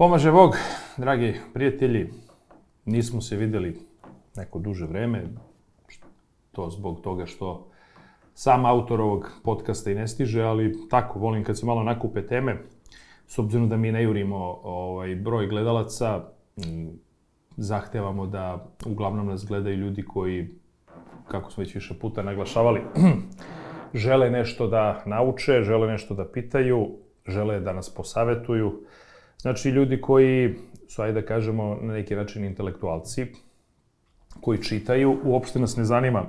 Pomaže Bog, dragi prijatelji, nismo se videli neko duže vreme, to zbog toga što sam autor ovog podcasta i ne stiže, ali tako, volim kad se malo nakupe teme, s obzirom da mi ne jurimo ovaj, broj gledalaca, zahtevamo da uglavnom nas gledaju ljudi koji, kako smo već više puta naglašavali, žele nešto da nauče, žele nešto da pitaju, žele da nas posavetuju. Znači, ljudi koji su, ajde da kažemo, na neki način intelektualci, koji čitaju, uopšte nas ne zanima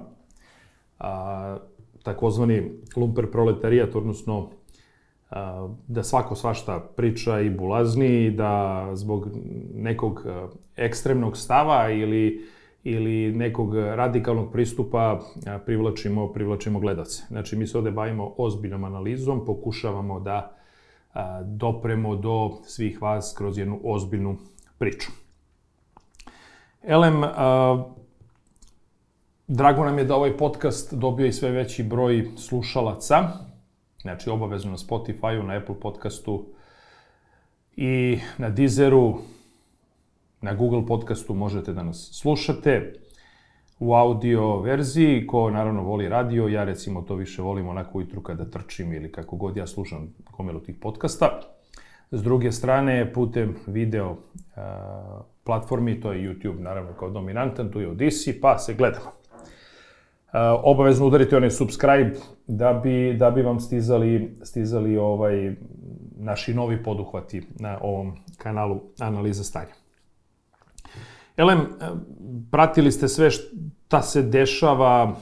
a, takozvani lumper proletarijat, odnosno a, da svako svašta priča i bulazni, i da zbog nekog ekstremnog stava ili ili nekog radikalnog pristupa privlačimo, privlačimo gledalce. Znači, mi se ovde bavimo ozbiljnom analizom, pokušavamo da dopremo do svih vas kroz jednu ozbiljnu priču. Elem, drago nam je da ovaj podcast dobio i sve veći broj slušalaca, znači obavezno na Spotify-u, na Apple podcastu i na Deezeru, na Google podcastu možete da nas slušate u audio verziji, ko naravno voli radio, ja recimo to više volim onako ujutru kada trčim ili kako god ja slušam gomilu tih podcasta. S druge strane, putem video uh, platformi, to je YouTube naravno kao dominantan, tu je Odyssey, pa se gledamo. Uh, obavezno udarite onaj subscribe da bi, da bi vam stizali, stizali ovaj, naši novi poduhvati na ovom kanalu Analiza stanja. Elem, pratili ste sve šta se dešava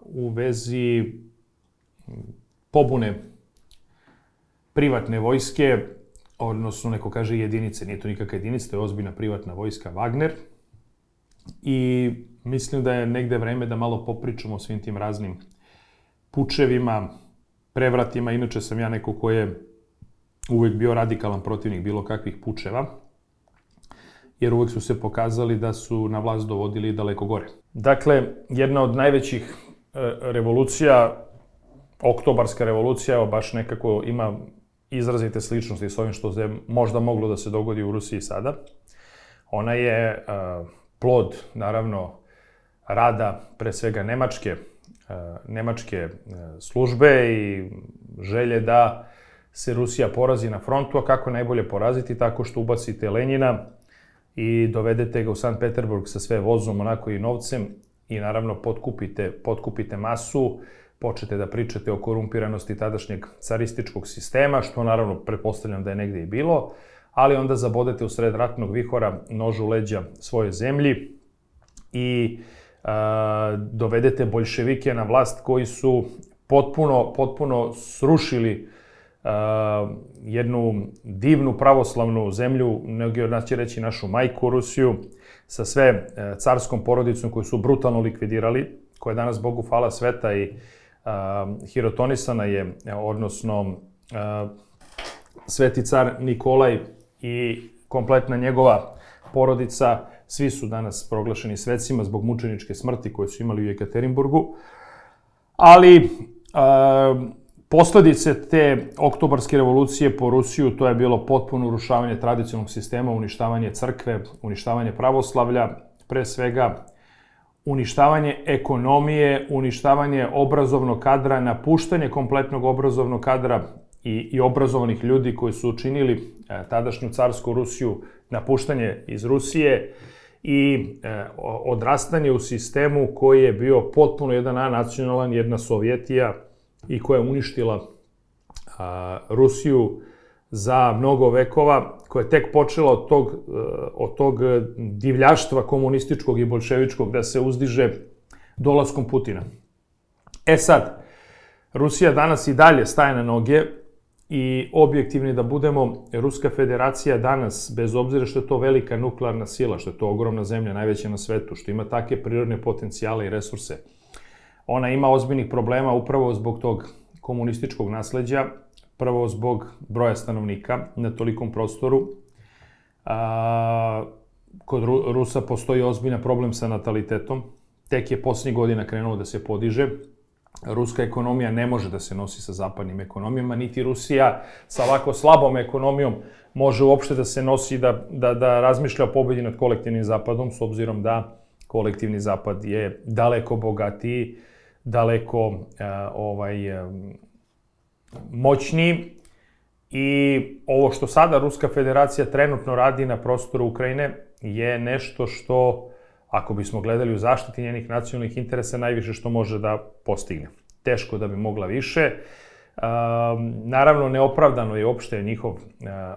u vezi pobune privatne vojske, odnosno neko kaže jedinice, nije to nikakva jedinica, to je ozbiljna privatna vojska Wagner. I mislim da je negde vreme da malo popričamo o svim tim raznim pučevima, prevratima. Inače sam ja neko ko je uvek bio radikalan protivnik bilo kakvih pučeva jer uvek su se pokazali da su na vlast dovodili daleko gore. Dakle, jedna od najvećih e, revolucija, oktobarska revolucija, evo baš nekako ima izrazite sličnosti s ovim što je možda moglo da se dogodi u Rusiji sada. Ona je uh, plod, naravno, rada pre svega nemačke, uh, nemačke službe i želje da se Rusija porazi na frontu, a kako najbolje poraziti? Tako što ubacite Lenjina, i dovedete ga u San Peterburg sa sve vozom, onako i novcem i naravno potkupite, potkupite masu, počete da pričate o korumpiranosti tadašnjeg carističkog sistema, što naravno pretpostavljam da je negde i bilo, ali onda zabodete u sred ratnog vihora nožu leđa svoje zemlji i a, dovedete bolševike na vlast koji su potpuno, potpuno srušili jednu divnu pravoslavnu zemlju, mnogi od nas će reći našu majku Rusiju, sa sve e, carskom porodicom koju su brutalno likvidirali, koja je danas Bogu hvala sveta i hirotonisana je, odnosno a, sveti car Nikolaj i kompletna njegova porodica, svi su danas proglašeni svecima zbog mučeničke smrti koje su imali u Jekaterinburgu. Ali, Posledice te oktobarske revolucije po Rusiju, to je bilo potpuno urušavanje tradicionalnog sistema, uništavanje crkve, uništavanje pravoslavlja, pre svega uništavanje ekonomije, uništavanje obrazovnog kadra, napuštanje kompletnog obrazovnog kadra i, i obrazovanih ljudi koji su učinili e, tadašnju carsku Rusiju, napuštanje iz Rusije i e, odrastanje u sistemu koji je bio potpuno jedan nacionalan, jedna Sovjetija, i koja je uništila a, Rusiju za mnogo vekova, koja je tek počela od tog, e, od tog divljaštva komunističkog i bolševičkog da se uzdiže dolaskom Putina. E sad, Rusija danas i dalje staje na noge i objektivni da budemo, Ruska federacija danas, bez obzira što je to velika nuklearna sila, što je to ogromna zemlja, najveća na svetu, što ima take prirodne potencijale i resurse, Ona ima ozbiljnih problema upravo zbog tog komunističkog nasleđa, prvo zbog broja stanovnika na tolikom prostoru. A, kod Rusa postoji ozbiljan problem sa natalitetom. Tek je poslednjih godina krenulo da se podiže. ruska ekonomija ne može da se nosi sa zapadnim ekonomijama, niti Rusija sa ovako slabom ekonomijom može uopšte da se nosi, da, da, da razmišlja o pobedi nad kolektivnim zapadom, s obzirom da kolektivni zapad je daleko bogatiji, daleko uh, ovaj, um, moćniji i ovo što sada Ruska federacija trenutno radi na prostoru Ukrajine je nešto što ako bismo gledali u zaštiti njenih nacionalnih interesa, najviše što može da postigne. Teško da bi mogla više. Um, naravno, neopravdano je opšte njihov uh,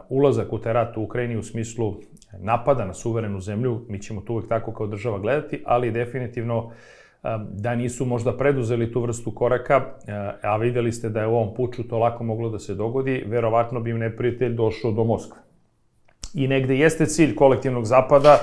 ulazak u rat u Ukrajini u smislu napada na suverenu zemlju. Mi ćemo to uvek tako kao država gledati, ali definitivno um, da nisu možda preduzeli tu vrstu koraka, uh, a videli ste da je u ovom puču to lako moglo da se dogodi, verovatno bi im neprijatelj došao do Moskve. I negde jeste cilj kolektivnog zapada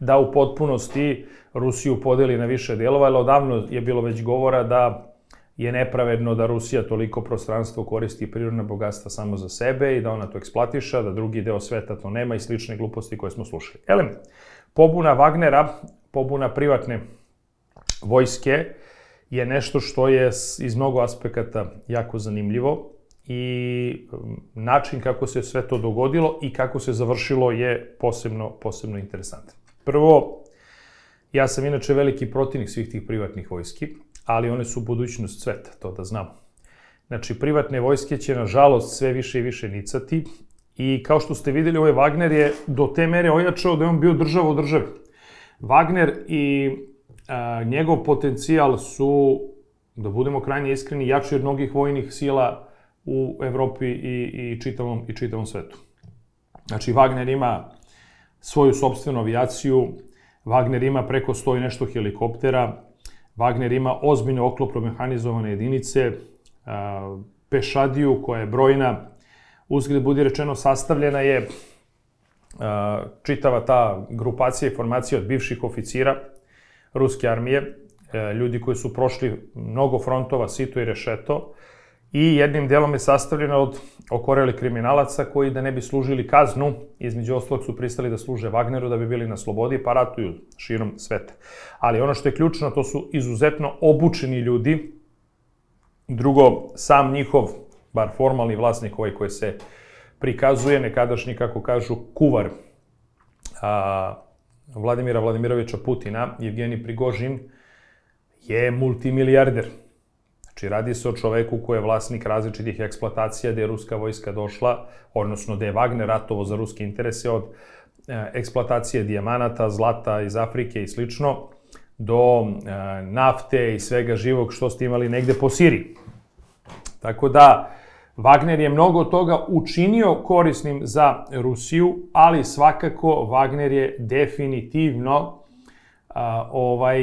da u potpunosti Rusiju podeli na više delova, ali odavno je bilo već govora da je nepravedno da Rusija toliko prostranstvo koristi prirodne bogatstva samo za sebe i da ona to eksploatiša, da drugi deo sveta to nema i slične gluposti koje smo slušali. Elem, pobuna Wagnera, pobuna privatne vojske je nešto što je iz mnogo aspekata jako zanimljivo i način kako se sve to dogodilo i kako se završilo je posebno, posebno interesantan. Prvo, ja sam inače veliki protivnik svih tih privatnih vojski, ali one su budućnost sveta, to da znamo. Znači, privatne vojske će, nažalost, sve više i više nicati i kao što ste videli, ovaj Wagner je do te mere ojačao da je on bio država u državi. Wagner i a, njegov potencijal su, da budemo krajnje iskreni, jači od mnogih vojnih sila u Evropi i, i, čitavom, i čitavom svetu. Znači, Wagner ima svoju sobstvenu avijaciju, Wagner ima preko 100 i nešto helikoptera, Wagner ima ozbiljne oklopno mehanizovane jedinice, pešadiju koja je brojna, uzgled budi rečeno sastavljena je čitava ta grupacija i formacija od bivših oficira ruske armije, e, ljudi koji su prošli mnogo frontova, sito i rešeto, i jednim delom je sastavljena od okoreli kriminalaca koji da ne bi služili kaznu, između ostalog su pristali da služe Wagneru da bi bili na slobodi pa ratuju širom sveta. Ali ono što je ključno, to su izuzetno obučeni ljudi. Drugo, sam njihov, bar formalni vlasnik ovaj koji se prikazuje, nekadašnji, kako kažu, kuvar a, Vladimira Vladimirovića Putina, Evgenij Prigožin, je multimilijarder Znači, radi se o čoveku koji je vlasnik različitih eksploatacija gde je ruska vojska došla, odnosno gde je Wagner ratovo za ruske interese od e, eksploatacije dijamanata, zlata iz Afrike i slično, do e, nafte i svega živog što ste imali negde po Siriji. Tako da, Wagner je mnogo toga učinio korisnim za Rusiju, ali svakako Wagner je definitivno a, ovaj,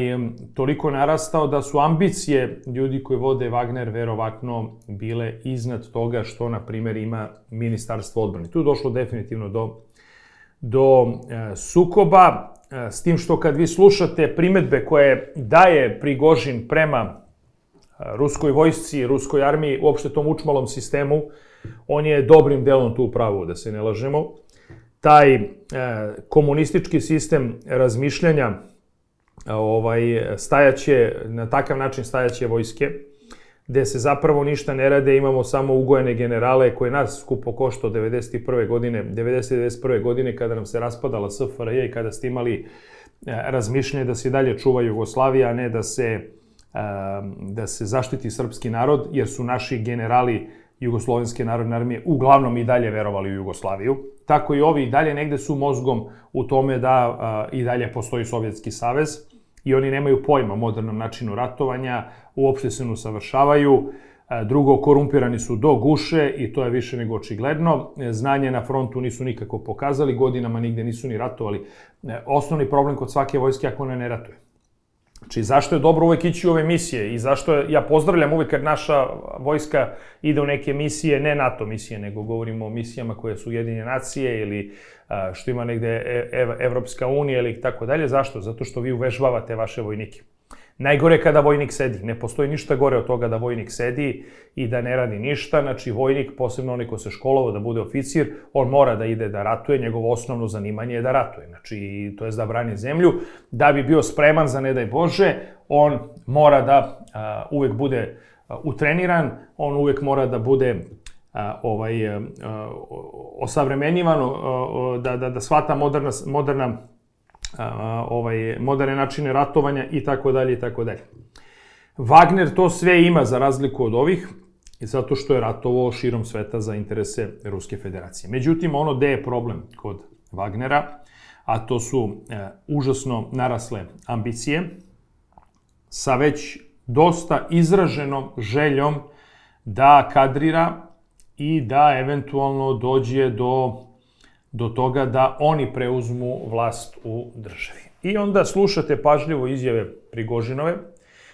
toliko narastao da su ambicije ljudi koji vode Wagner verovatno bile iznad toga što, na primjer, ima Ministarstvo odbrane. Tu je došlo definitivno do, do e, sukoba, e, s tim što kad vi slušate primetbe koje daje Prigožin prema e, ruskoj vojsci, ruskoj armiji, uopšte tom učmalom sistemu, on je dobrim delom tu upravo, da se ne lažemo. Taj e, komunistički sistem razmišljanja ovaj, stajaće, na takav način stajaće vojske, gde se zapravo ništa ne rade, imamo samo ugojene generale koje nas skupo košto 91. godine, 90. godine kada nam se raspadala SFRJ i kada ste imali e, razmišljanje da se dalje čuva Jugoslavija, a ne da se, e, da se zaštiti srpski narod, jer su naši generali Jugoslovenske narodne armije uglavnom i dalje verovali u Jugoslaviju. Tako i ovi i dalje negde su mozgom u tome da a, i dalje postoji Sovjetski savez i oni nemaju pojma o modernom načinu ratovanja, uopšte se ne usavršavaju, drugo, korumpirani su do guše i to je više nego očigledno. Znanje na frontu nisu nikako pokazali, godinama nigde nisu ni ratovali. E, osnovni problem kod svake vojske ako ona ne ratuje. Znači, zašto je dobro uvek ići u ove misije i zašto je, ja pozdravljam uvek kad naša vojska ide u neke misije, ne NATO misije, nego govorimo o misijama koje su Ujedinje nacije ili što ima negde e, Ev, Evropska unija ili tako dalje. Zašto? Zato što vi uvežbavate vaše vojnike. Najgore je kada vojnik sedi. Ne postoji ništa gore od toga da vojnik sedi i da ne radi ništa. Znači, vojnik, posebno onaj ko se školovao da bude oficir, on mora da ide da ratuje, njegovo osnovno zanimanje je da ratuje. Znači, to je da brani zemlju. Da bi bio spreman za ne daj Bože, on mora da a, uvek bude a, utreniran, on uvek mora da bude a, ovaj, a, osavremenjivan, a, da, da, da shvata moderna, moderna ovaj, moderne načine ratovanja i tako dalje i tako dalje. Wagner to sve ima za razliku od ovih, zato što je ratovo širom sveta za interese Ruske federacije. Međutim, ono gde je problem kod Wagnera, a to su e, užasno narasle ambicije, sa već dosta izraženom željom da kadrira i da eventualno dođe do do toga da oni preuzmu vlast u državi. I onda slušate pažljivo izjave Prigožinove,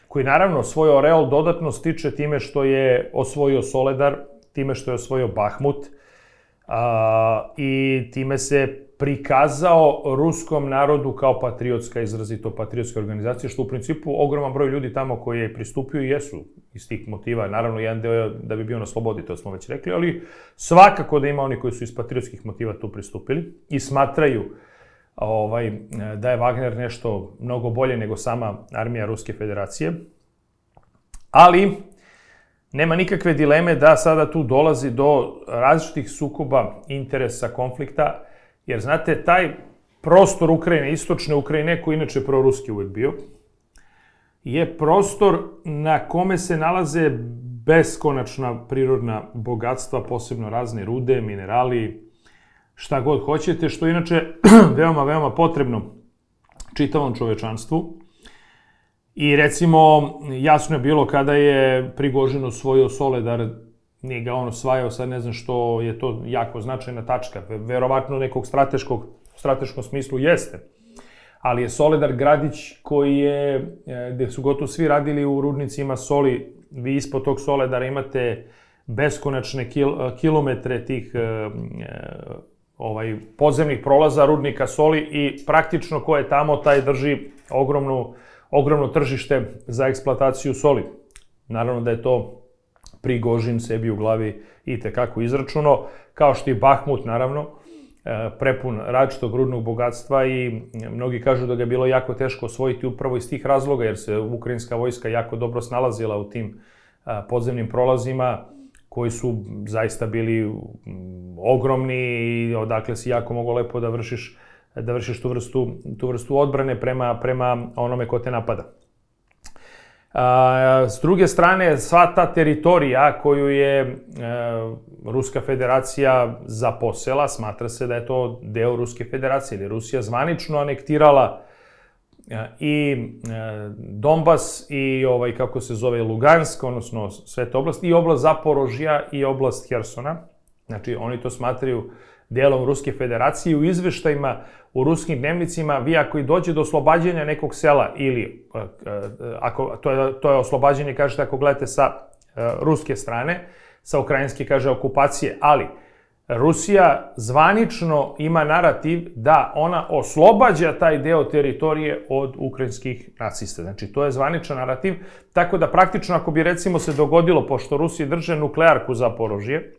koji naravno svoj oreol dodatno stiče time što je osvojio Soledar, time što je osvojio Bahmut a, i time se prikazao ruskom narodu kao patriotska, izrazito patriotska organizacija, što u principu ogroman broj ljudi tamo koji je pristupio jesu iz tih motiva. Naravno, jedan deo je da bi bio na slobodi, to smo već rekli, ali svakako da ima oni koji su iz patriotskih motiva tu pristupili i smatraju ovaj, da je Wagner nešto mnogo bolje nego sama armija Ruske federacije. Ali, nema nikakve dileme da sada tu dolazi do različitih sukoba, interesa, konflikta, Jer, znate, taj prostor Ukrajine, istočne Ukrajine, koji inače proruski uvek bio, je prostor na kome se nalaze beskonačna prirodna bogatstva, posebno razne rude, minerali, šta god hoćete, što inače veoma, veoma potrebno čitavom čovečanstvu. I recimo, jasno je bilo kada je Prigožin osvojio Soledar nije ga on osvajao, sad ne znam što je to jako značajna tačka. Verovatno nekog strateškog, strateškom smislu jeste. Ali je Soledar gradić koji je, e, gde su gotovo svi radili u rudnicima soli, vi ispod tog Soledara imate beskonačne kil, e, kilometre tih e, ovaj podzemnih prolaza rudnika soli i praktično ko je tamo taj drži ogromnu ogromno tržište za eksploataciju soli. Naravno da je to Prigožin sebi u glavi i tekako izračuno, kao što i Bahmut, naravno, e, prepun različitog rudnog bogatstva i mnogi kažu da ga je bilo jako teško osvojiti upravo iz tih razloga, jer se ukrajinska vojska jako dobro snalazila u tim e, podzemnim prolazima, koji su zaista bili ogromni i odakle si jako mogo lepo da vršiš da vršiš tu vrstu, tu vrstu odbrane prema, prema onome ko te napada. S druge strane, sva ta teritorija koju je e, Ruska federacija zaposela, smatra se da je to deo Ruske federacije, ili Rusija zvanično anektirala e, i e, Donbas i ovaj kako se zove Lugansk, odnosno sve te oblasti, i oblast Zaporožja i oblast Hersona. Znači, oni to smatraju delom Ruske federacije. U izveštajima u ruskim dnevnicima, vi ako i dođe do oslobađanja nekog sela ili, e, e, ako, to, je, to je oslobađanje, kažete, ako gledate sa e, ruske strane, sa ukrajinske, kaže, okupacije, ali Rusija zvanično ima narativ da ona oslobađa taj deo teritorije od ukrajinskih nacista. Znači, to je zvaničan narativ, tako da praktično ako bi recimo se dogodilo, pošto Rusi drže nuklearku za porožje,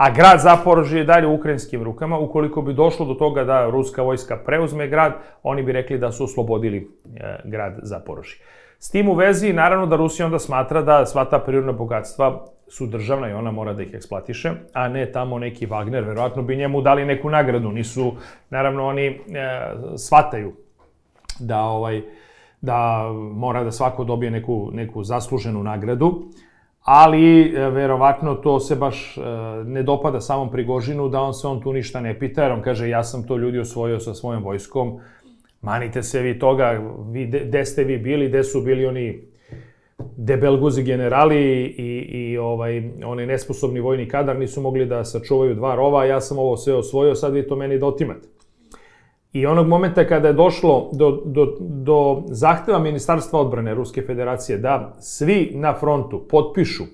a grad Zaporožje je dalje u ukrajinskim rukama. Ukoliko bi došlo do toga da ruska vojska preuzme grad, oni bi rekli da su oslobodili e, grad Zaporožje. S tim u vezi, naravno da Rusija onda smatra da sva ta prirodna bogatstva su državna i ona mora da ih eksploatiše, a ne tamo neki Wagner. Verovatno bi njemu dali neku nagradu. Nisu, naravno, oni e, shvataju da ovaj da mora da svako dobije neku, neku zasluženu nagradu ali e, verovatno to se baš e, ne dopada samom Prigožinu, da on se on tu ništa ne pita, jer on kaže ja sam to ljudi osvojio sa svojom vojskom, manite se vi toga, vi, gde ste vi bili, gde su bili oni debelguzi generali i, i ovaj, oni nesposobni vojni kadar nisu mogli da sačuvaju dva rova, ja sam ovo sve osvojio, sad vi to meni dotimate. I onog momenta kada je došlo do, do, do zahteva Ministarstva odbrane Ruske federacije da svi na frontu potpišu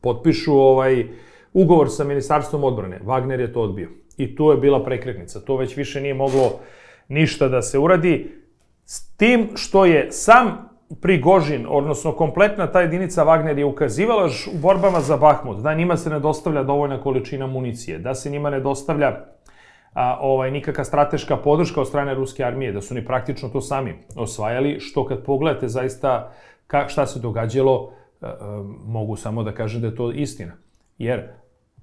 potpišu ovaj ugovor sa Ministarstvom odbrane, Wagner je to odbio. I tu je bila prekretnica. To već više nije moglo ništa da se uradi. S tim što je sam Prigožin, odnosno kompletna ta jedinica Wagner je ukazivala u borbama za Bahmut da njima se ne dostavlja dovoljna količina municije, da se njima ne dostavlja a, ovaj, nikakva strateška podrška od strane ruske armije, da su oni praktično to sami osvajali, što kad pogledate zaista ka, šta se događalo, a, a, mogu samo da kažem da je to istina. Jer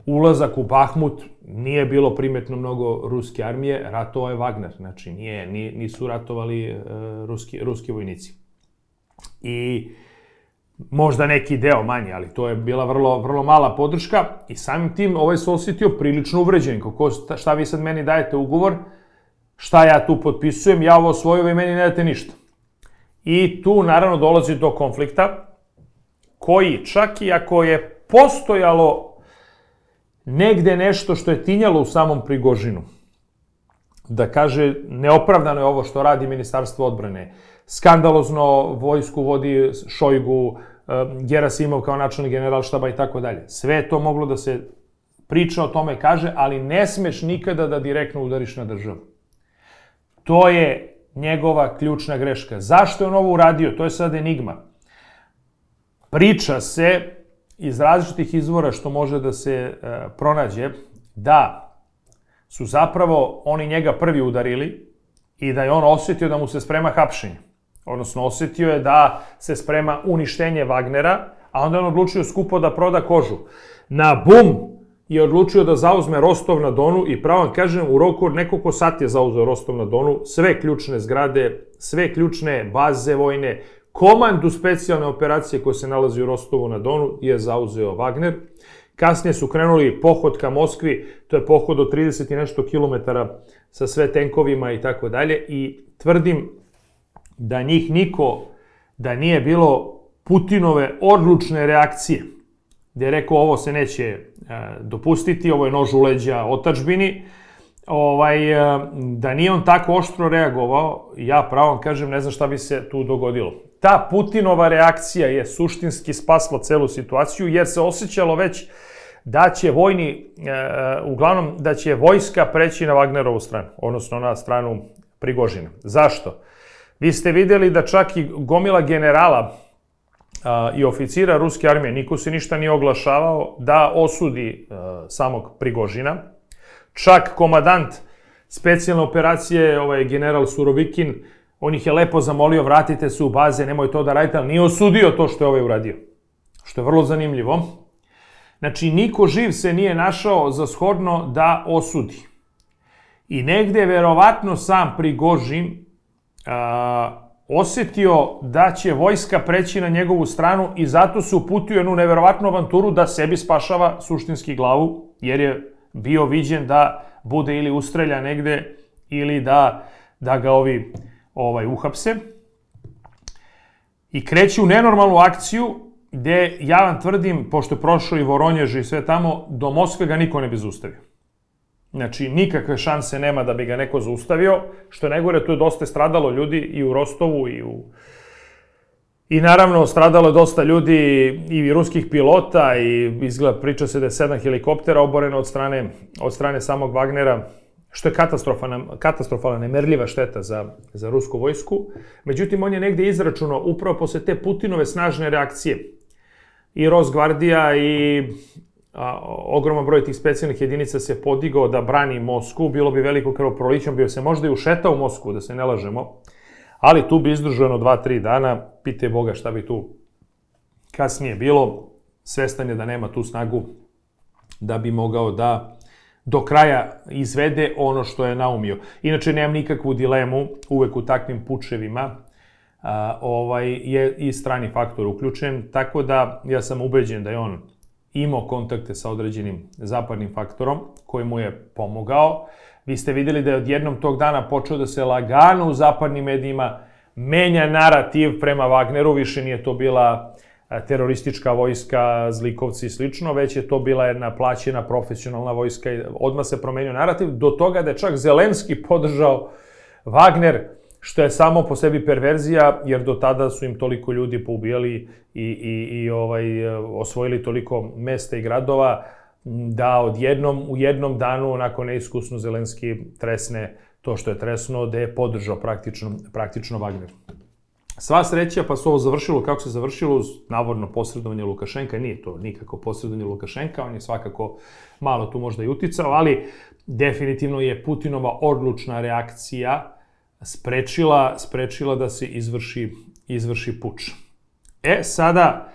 ulazak u Bahmut nije bilo primetno mnogo ruske armije, ratovao je Wagner, znači nije, nisu ratovali uh, ruski, ruski vojnici. I možda neki deo manje, ali to je bila vrlo, vrlo mala podrška i samim tim ovaj se osjetio prilično uvređen. Kako, šta vi sad meni dajete ugovor, šta ja tu potpisujem, ja ovo svoju, i meni ne date ništa. I tu naravno dolazi do konflikta, koji čak i ako je postojalo negde nešto što je tinjalo u samom Prigožinu, da kaže neopravdano je ovo što radi Ministarstvo odbrane, skandalozno vojsku vodi Šojgu, Gerasimov kao načelni general štaba i tako dalje. Sve to moglo da se priča o tome kaže, ali ne smeš nikada da direktno udariš na državu. To je njegova ključna greška. Zašto je on ovo uradio? To je sad enigma. Priča se iz različitih izvora što može da se e, pronađe da su zapravo oni njega prvi udarili i da je on osetio da mu se sprema hapšenje. Odnosno, osetio je da se sprema uništenje Wagnera, a onda on odlučio skupo da proda kožu. Na bum je odlučio da zauzme Rostov na Donu i pravo vam kažem, u roku od nekoliko sati je zauzeo Rostov na Donu, sve ključne zgrade, sve ključne baze vojne, komandu specijalne operacije koja se nalazi u Rostovu na Donu je zauzeo Wagner. Kasnije su krenuli pohod ka Moskvi, to je pohod od 30 i nešto kilometara sa sve tenkovima i tako dalje i tvrdim da njih niko, da nije bilo Putinove odlučne reakcije, gde je rekao ovo se neće e, dopustiti, ovo je nož u leđa otačbini, ovaj, e, da nije on tako oštro reagovao, ja pravom kažem, ne znam šta bi se tu dogodilo. Ta Putinova reakcija je suštinski spasla celu situaciju, jer se osjećalo već da će vojni, e, uglavnom, da će vojska preći na Wagnerovu stranu, odnosno na stranu Prigožina. Zašto? Vi ste videli da čak i gomila generala a, i oficira ruske armije, niko se ništa nije oglašavao da osudi a, samog Prigožina. Čak komadant specijalne operacije, ovaj general Surovikin, on ih je lepo zamolio, vratite se u baze, nemoj to da radite, ali nije osudio to što je ovaj uradio. Što je vrlo zanimljivo. Znači, niko živ se nije našao za shodno da osudi. I negde, verovatno, sam Prigožin a, osetio da će vojska preći na njegovu stranu i zato se uputio jednu neverovatnu avanturu da sebi spašava suštinski glavu, jer je bio viđen da bude ili ustrelja negde ili da, da ga ovi ovaj, uhapse. I kreće u nenormalnu akciju gde ja vam tvrdim, pošto je prošao i Voronjež i sve tamo, do Moskve ga niko ne bi zaustavio. Znači, nikakve šanse nema da bi ga neko zaustavio. Što je najgore, tu je dosta stradalo ljudi i u Rostovu i u... I naravno, stradalo je dosta ljudi i ruskih pilota i izgleda, priča se da je sedam helikoptera oboreno od strane, od strane samog Wagnera, što je katastrofalna, katastrofalna nemerljiva šteta za, za rusku vojsku. Međutim, on je negde izračunao upravo posle te Putinove snažne reakcije. I Rosgvardija i ogroman broj tih specijalnih jedinica se podigao da brani Moskvu, bilo bi veliko krvoproliće, bio se možda i ušetao u Moskvu, da se ne lažemo, ali tu bi izdržano 2-3 dana, pite Boga šta bi tu kasnije bilo, svestan je da nema tu snagu da bi mogao da do kraja izvede ono što je naumio. Inače, nemam nikakvu dilemu, uvek u takvim pučevima, ovaj, je i strani faktor uključen, tako da ja sam ubeđen da je on imao kontakte sa određenim zapadnim faktorom koji mu je pomogao. Vi ste videli da je odjednom tog dana počeo da se lagano u zapadnim medijima menja narativ prema Wagneru, više nije to bila teroristička vojska, zlikovci i slično, već je to bila jedna plaćena profesionalna vojska i odmah se promenio narativ, do toga da je čak Zelenski podržao Wagner, što je samo po sebi perverzija, jer do tada su im toliko ljudi poubijali i, i, i ovaj, osvojili toliko mesta i gradova, da odjednom, u jednom danu, onako neiskusno, Zelenski tresne to što je tresno, da je podržao praktično, praktično Wagner. Sva sreća, pa se ovo završilo kako se završilo uz navodno posredovanje Lukašenka. Nije to nikako posredovanje Lukašenka, on je svakako malo tu možda i uticao, ali definitivno je Putinova odlučna reakcija sprečila, sprečila da se izvrši, izvrši puč. E, sada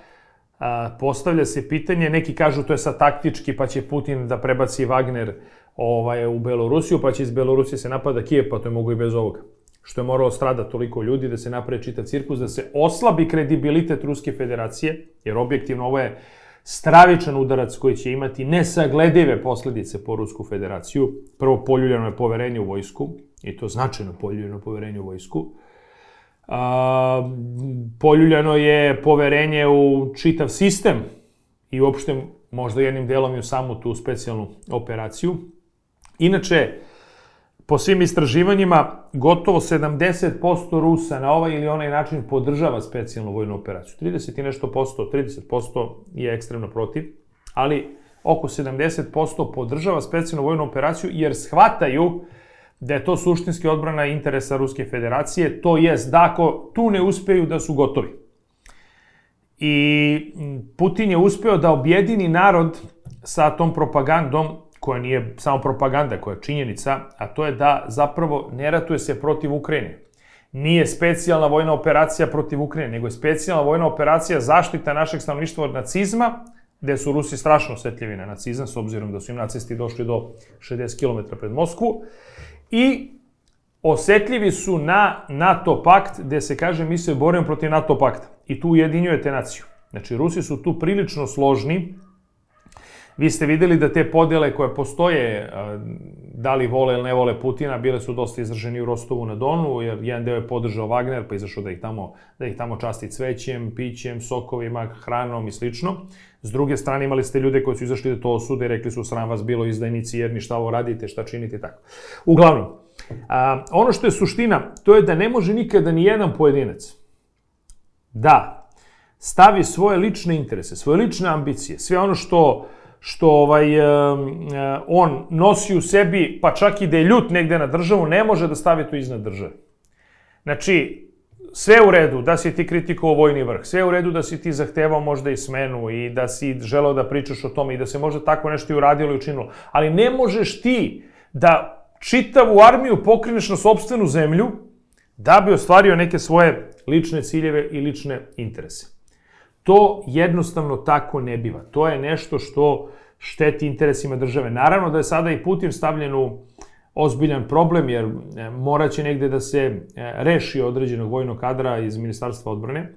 a, postavlja se pitanje, neki kažu to je sad taktički, pa će Putin da prebaci Wagner ovaj, u Belorusiju, pa će iz Belorusije se napada Kijev, pa to je mogu i bez ovoga što je moralo strada toliko ljudi, da se napravi čitav cirkus, da se oslabi kredibilitet Ruske federacije, jer objektivno ovo je stravičan udarac koji će imati nesagledive posledice po Rusku federaciju. Prvo, poljuljeno je poverenje u vojsku, i to značajno poljuljeno poverenje u vojsku. A, poljuljeno je poverenje u čitav sistem i uopšte možda jednim delom i u samu tu specijalnu operaciju. Inače, po svim istraživanjima, gotovo 70% Rusa na ovaj ili onaj način podržava specijalnu vojnu operaciju. 30 i nešto posto, 30% je ekstremno protiv, ali oko 70% podržava specijalnu vojnu operaciju jer shvataju da je to suštinski odbrana interesa Ruske federacije, to jest da ako tu ne uspeju da su gotovi. I Putin je uspeo da objedini narod sa tom propagandom koja nije samo propaganda, koja je činjenica, a to je da zapravo ne ratuje se protiv Ukrajine. Nije specijalna vojna operacija protiv Ukrajine, nego je specijalna vojna operacija zaštita našeg stanovništva od nacizma, gde su Rusi strašno osetljivi na nacizam, s obzirom da su im nacisti došli do 60 km pred Moskvu, i osetljivi su na NATO pakt, gde se kaže mi se borimo protiv NATO pakta. I tu ujedinjujete naciju. Znači, Rusi su tu prilično složni, Vi ste videli da te podele koje postoje, da li vole ili ne vole Putina, bile su dosta izraženi u Rostovu na Donu, jer jedan deo je podržao Wagner, pa izašao da ih tamo, da ih tamo časti cvećem, pićem, sokovima, hranom i slično. S druge strane imali ste ljude koji su izašli da to osude i rekli su sram vas bilo izdajnici jerni, šta ovo radite, šta činite i tako. Uglavnom, a, ono što je suština, to je da ne može nikada ni jedan pojedinac da stavi svoje lične interese, svoje lične ambicije, sve ono što što ovaj, on nosi u sebi, pa čak i da je ljut negde na državu, ne može da stavi to iznad države. Znači, sve u redu da si ti kritikovao vojni vrh, sve u redu da si ti zahtevao možda i smenu i da si želeo da pričaš o tome i da se možda tako nešto i uradilo i učinilo, ali ne možeš ti da čitavu armiju pokrineš na sobstvenu zemlju da bi ostvario neke svoje lične ciljeve i lične interese. To jednostavno tako ne biva. To je nešto što šteti interesima države. Naravno da je sada i Putin stavljen u ozbiljan problem, jer e, moraće negde da se e, reši određenog vojnog kadra iz Ministarstva odbrane,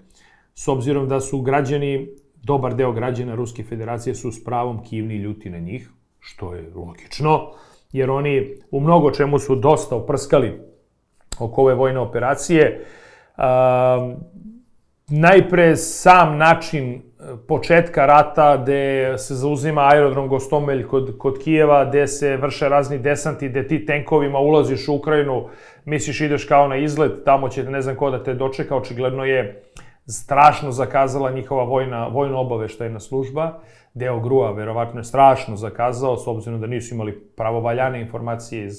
s obzirom da su građani, dobar deo građana Ruske federacije su s pravom kivni ljuti na njih, što je logično, jer oni u mnogo čemu su dosta oprskali oko ove vojne operacije najpre sam način e, početka rata gde se zauzima aerodrom Gostomelj kod, kod Kijeva, gde se vrše razni desanti, gde ti tenkovima ulaziš u Ukrajinu, misliš ideš kao na izlet, tamo će ne znam ko da te dočeka, očigledno je strašno zakazala njihova vojna, vojno obaveštajna služba. Deo Grua verovatno je strašno zakazao, s obzirom da nisu imali pravovaljane informacije iz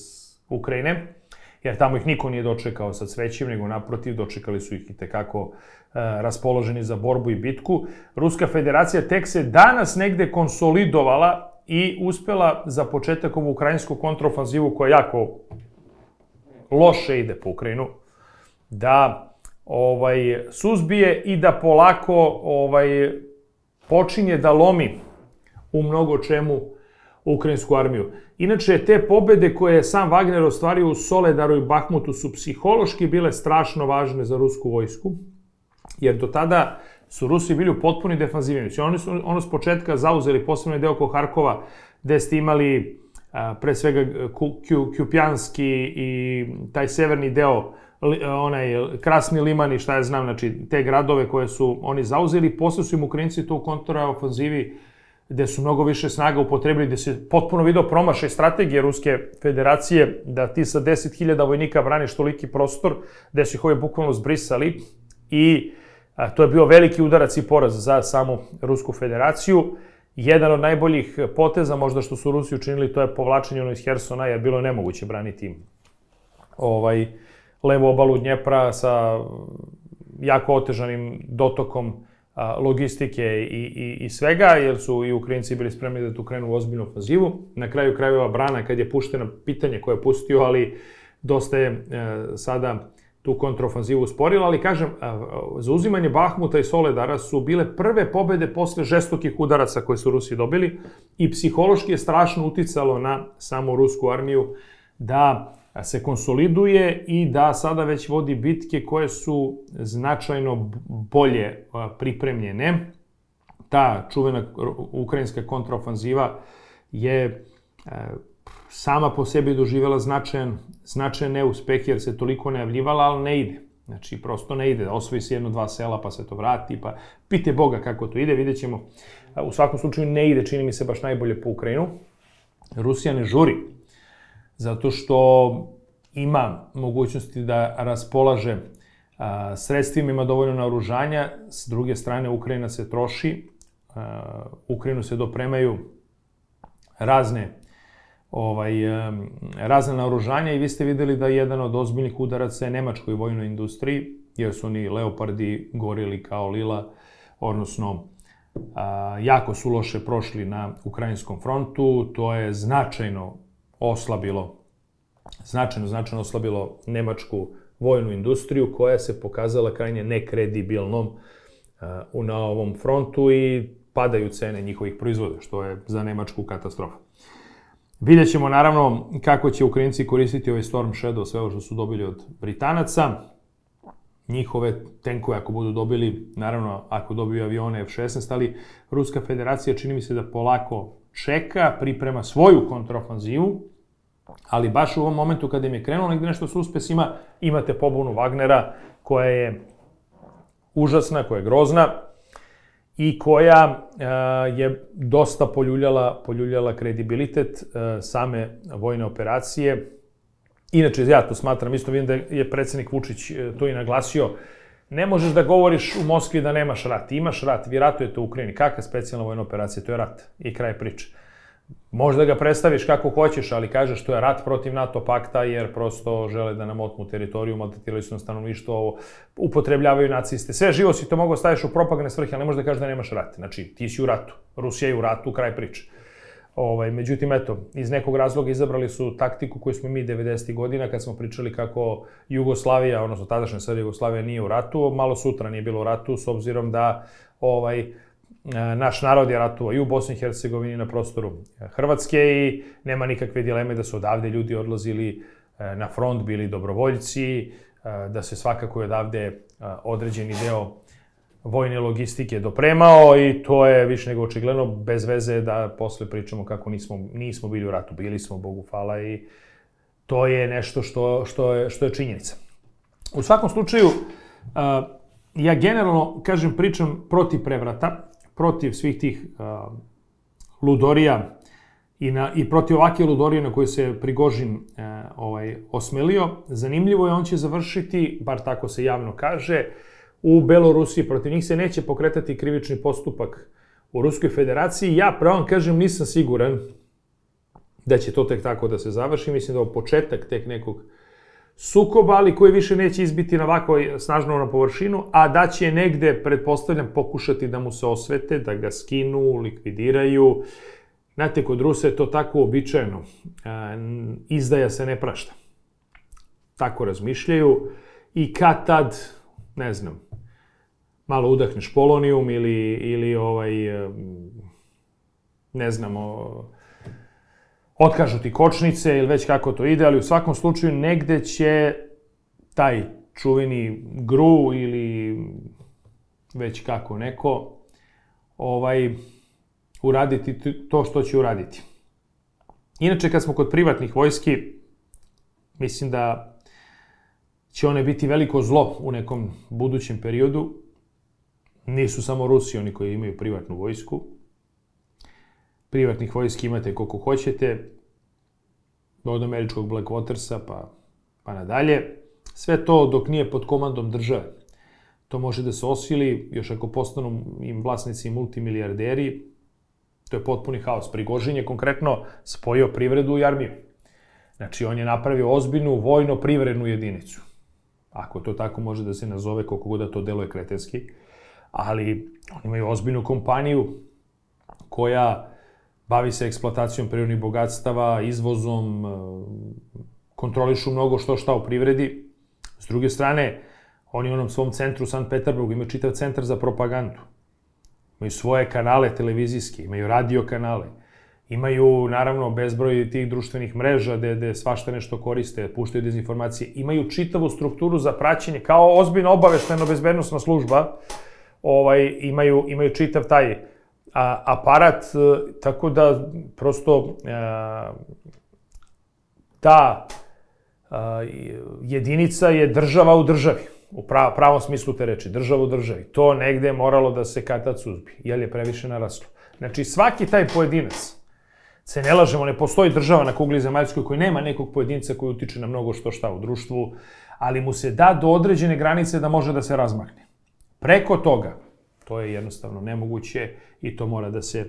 Ukrajine jer tamo ih niko nije dočekao sa cvećem, nego naprotiv, dočekali su ih i tekako e, raspoloženi za borbu i bitku. Ruska federacija tek se danas negde konsolidovala i uspela za početak ovu ukrajinsku kontrofanzivu koja jako loše ide po Ukrajinu, da ovaj suzbije i da polako ovaj počinje da lomi u mnogo čemu ukrajinsku armiju. Inače, te pobede koje je sam Wagner ostvario u Soledaru i Bahmutu su psihološki bile strašno važne za rusku vojsku, jer do tada su Rusi bili u potpuni defanzivni. Oni su ono s početka zauzeli posebno deo oko Harkova, gde ste imali a, pre svega Kjupjanski i taj severni deo onaj Krasni Liman i šta ja znam, znači te gradove koje su oni zauzeli, posle su im Ukrajinci to u kontraofanzivi gde su mnogo više snaga upotrebili, gde se potpuno video promašaj strategije Ruske federacije, da ti sa 10.000 vojnika braniš toliki prostor, gde su ih ove bukvalno zbrisali i a, to je bio veliki udarac i poraz za samu Rusku federaciju. Jedan od najboljih poteza možda što su Rusi učinili, to je povlačenje ono iz Hersona, jer bilo je nemoguće braniti ovaj, levu obalu Dnjepra sa jako otežanim dotokom logistike i, i, i svega, jer su i Ukrajinci bili spremni da tu krenu u ozbiljnu ofanzivu. Na kraju krajeva brana, kad je puštena pitanje koje je pustio, ali dosta je e, sada tu kontrofanzivu usporila, ali kažem, zauzimanje Bahmuta i Soledara su bile prve pobede posle žestokih udaraca koje su Rusi dobili i psihološki je strašno uticalo na samu rusku armiju da se konsoliduje i da sada već vodi bitke koje su značajno bolje pripremljene. Ta čuvena ukrajinska kontraofanziva je sama po sebi doživjela značajan, značajan neuspeh jer se toliko najavljivala, ali ne ide. Znači, prosto ne ide. Osvoji se jedno, dva sela, pa se to vrati, pa pite Boga kako to ide, vidjet ćemo. U svakom slučaju ne ide, čini mi se, baš najbolje po Ukrajinu. Rusija ne žuri, zato što ima mogućnosti da raspolaže a, sredstvima, ima dovoljno naoružanja, s druge strane Ukrajina se troši, a, Ukrajinu se dopremaju razne ovaj, razne naoružanja. I vi ste videli da jedan od ozbiljnih udaraca je nemačkoj vojnoj industriji, jer su oni leopardi gorili kao lila, odnosno a, jako su loše prošli na ukrajinskom frontu, to je značajno oslabilo, značajno, značajno oslabilo nemačku vojnu industriju koja se pokazala krajnje nekredibilnom a, na ovom frontu i padaju cene njihovih proizvoda, što je za Nemačku katastrofa. Vidjet ćemo naravno kako će Ukrajinci koristiti ovaj Storm Shadow, sve ovo što su dobili od Britanaca. Njihove tenkove ako budu dobili, naravno ako dobiju avione F-16, ali Ruska federacija čini mi se da polako čeka, priprema svoju kontrofanzivu, ali baš u ovom momentu kada im je krenulo negde nešto s uspesima, imate pobunu Wagnera koja je užasna, koja je grozna, i koja uh, je dosta poljuljala, poljuljala kredibilitet uh, same vojne operacije. Inače, ja to smatram, isto vidim da je predsednik Vučić uh, to i naglasio, ne možeš da govoriš u Moskvi da nemaš rat. Imaš rat, vi ratujete u Ukrajini. Kakva specijalna vojna operacija? To je rat. I kraj priče. Možda ga predstaviš kako hoćeš, ali kažeš to je rat protiv NATO pakta jer prosto žele da nam otmu teritoriju, maltretirali su na stanovništvo, upotrebljavaju naciste. Sve živo si to mogo staviš u propagane svrhe, ali ne možeš da kažeš da nemaš rat. Znači, ti si u ratu. Rusija je u ratu, kraj priče. Ovaj, međutim, eto, iz nekog razloga izabrali su taktiku koju smo mi 90. godina, kad smo pričali kako Jugoslavija, odnosno tadašnja sada Jugoslavija nije u ratu, malo sutra nije bilo u ratu, s obzirom da ovaj, naš narod je ratovao i u Bosni i Hercegovini na prostoru Hrvatske i nema nikakve dileme da su odavde ljudi odlazili e, na front, bili dobrovoljci, e, da se svakako je odavde određeni deo vojne logistike dopremao i to je više nego očigledno bez veze da posle pričamo kako nismo, nismo bili u ratu. Bili smo, Bogu hvala, i to je nešto što, što, je, što je činjenica. U svakom slučaju, ja generalno, kažem, pričam protiv prevrata, protiv svih tih uh, ludorija i, na, i protiv ovake ludorije na koje se Prigožin uh, ovaj, osmelio. Zanimljivo je, on će završiti, bar tako se javno kaže, u Belorusiji. Protiv njih se neće pokretati krivični postupak u Ruskoj federaciji. Ja, pravo kažem, nisam siguran da će to tek tako da se završi. Mislim da je početak tek nekog sukoba, ali koji više neće izbiti na ovako snažno na površinu, a da će negde, pretpostavljam, pokušati da mu se osvete, da ga skinu, likvidiraju. Znate, kod Rusa je to tako običajeno. Izdaja se ne prašta. Tako razmišljaju i kad tad, ne znam, malo udahneš polonijum ili, ili ovaj, ne znam, otkažu ti kočnice ili već kako to ide, ali u svakom slučaju negde će taj čuveni gru ili već kako neko ovaj uraditi to što će uraditi. Inače, kad smo kod privatnih vojski, mislim da će one biti veliko zlo u nekom budućem periodu. Nisu samo Rusi oni koji imaju privatnu vojsku, privatnih vojski imate koliko hoćete, od američkog Blackwatersa pa, pa nadalje. Sve to dok nije pod komandom države. To može da se osili, još ako postanu im vlasnici multimilijarderi, to je potpuni haos. Prigožin je konkretno spojio privredu i armiju. Znači, on je napravio ozbiljnu vojno-privrednu jedinicu. ako to tako može da se nazove, koliko god da to deluje kretenski, ali oni imaju ozbiljnu kompaniju koja bavi se eksploatacijom prirodnih bogatstava, izvozom, e, kontrolišu mnogo što šta u privredi. S druge strane, oni u onom svom centru u Sankt Peterburgu imaju čitav centar za propagandu. Imaju svoje kanale televizijske, imaju radio kanale. Imaju, naravno, bezbroj tih društvenih mreža gde, gde svašta nešto koriste, puštaju dezinformacije. Imaju čitavu strukturu za praćenje, kao ozbiljno obavešteno bezbednostna služba, ovaj, imaju, imaju čitav taj a, aparat, tako da prosto a, ta a, jedinica je država u državi, u prav, pravom smislu te reči, država u državi. To negde je moralo da se katac suzbi, jer je previše naraslo. Znači, svaki taj pojedinac, se ne lažemo, ne postoji država na kugli zemaljskoj koji nema nekog pojedinca koji utiče na mnogo što šta u društvu, ali mu se da do određene granice da može da se razmahne. Preko toga, to je jednostavno nemoguće i to mora da se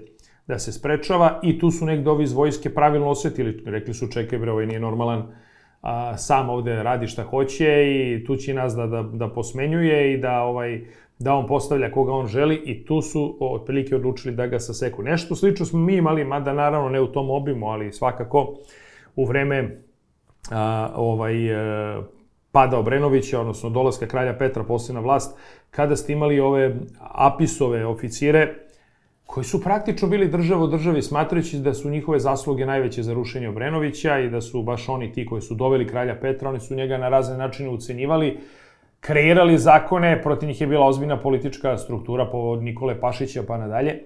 da se sprečava i tu su negde ovi iz vojske pravilno osetili, rekli su čekaj bre, ovaj nije normalan, a, sam ovde radi šta hoće i tu će nas da, da, da posmenjuje i da ovaj da on postavlja koga on želi i tu su otprilike odlučili da ga saseku. Nešto slično smo mi imali, mada naravno ne u tom obimu, ali svakako u vreme a, ovaj, a, e, pada Obrenovića, odnosno dolaska kralja Petra posle na vlast, kada ste imali ove apisove oficire, koji su praktično bili država u državi, smatrajući da su njihove zasluge najveće za rušenje Obrenovića i da su baš oni ti koji su doveli kralja Petra, oni su njega na razne načine ucenjivali, kreirali zakone, protiv njih je bila ozbiljna politička struktura po Nikole Pašića pa nadalje,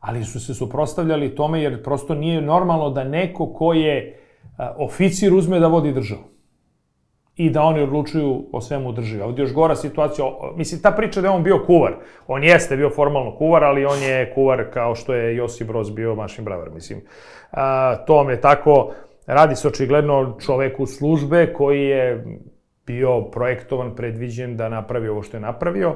ali su se suprostavljali tome jer prosto nije normalno da neko ko je oficir uzme da vodi državu i da oni odlučuju o svemu državi. Ovdje još gora situacija, mislim, ta priča da je on bio kuvar, on jeste bio formalno kuvar, ali on je kuvar kao što je Josip Broz bio mašin bravar, mislim. A, to vam je tako, radi se očigledno čoveku službe koji je bio projektovan, predviđen da napravi ovo što je napravio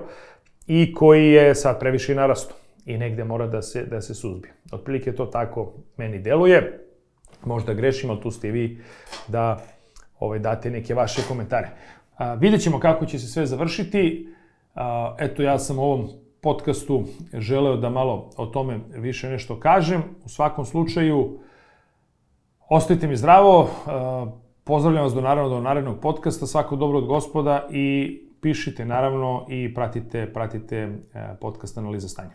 i koji je sad previše narasto i negde mora da se, da se suzbije. Otprilike to tako meni deluje. Možda grešim, tu ste vi da ovaj, date neke vaše komentare. A, vidjet ćemo kako će se sve završiti. A, eto, ja sam u ovom podcastu želeo da malo o tome više nešto kažem. U svakom slučaju, ostajte mi zdravo, a, Pozdravljam vas do naravno do narednog podcasta, svako dobro od gospoda i pišite naravno i pratite, pratite e, podcast Analiza stanja.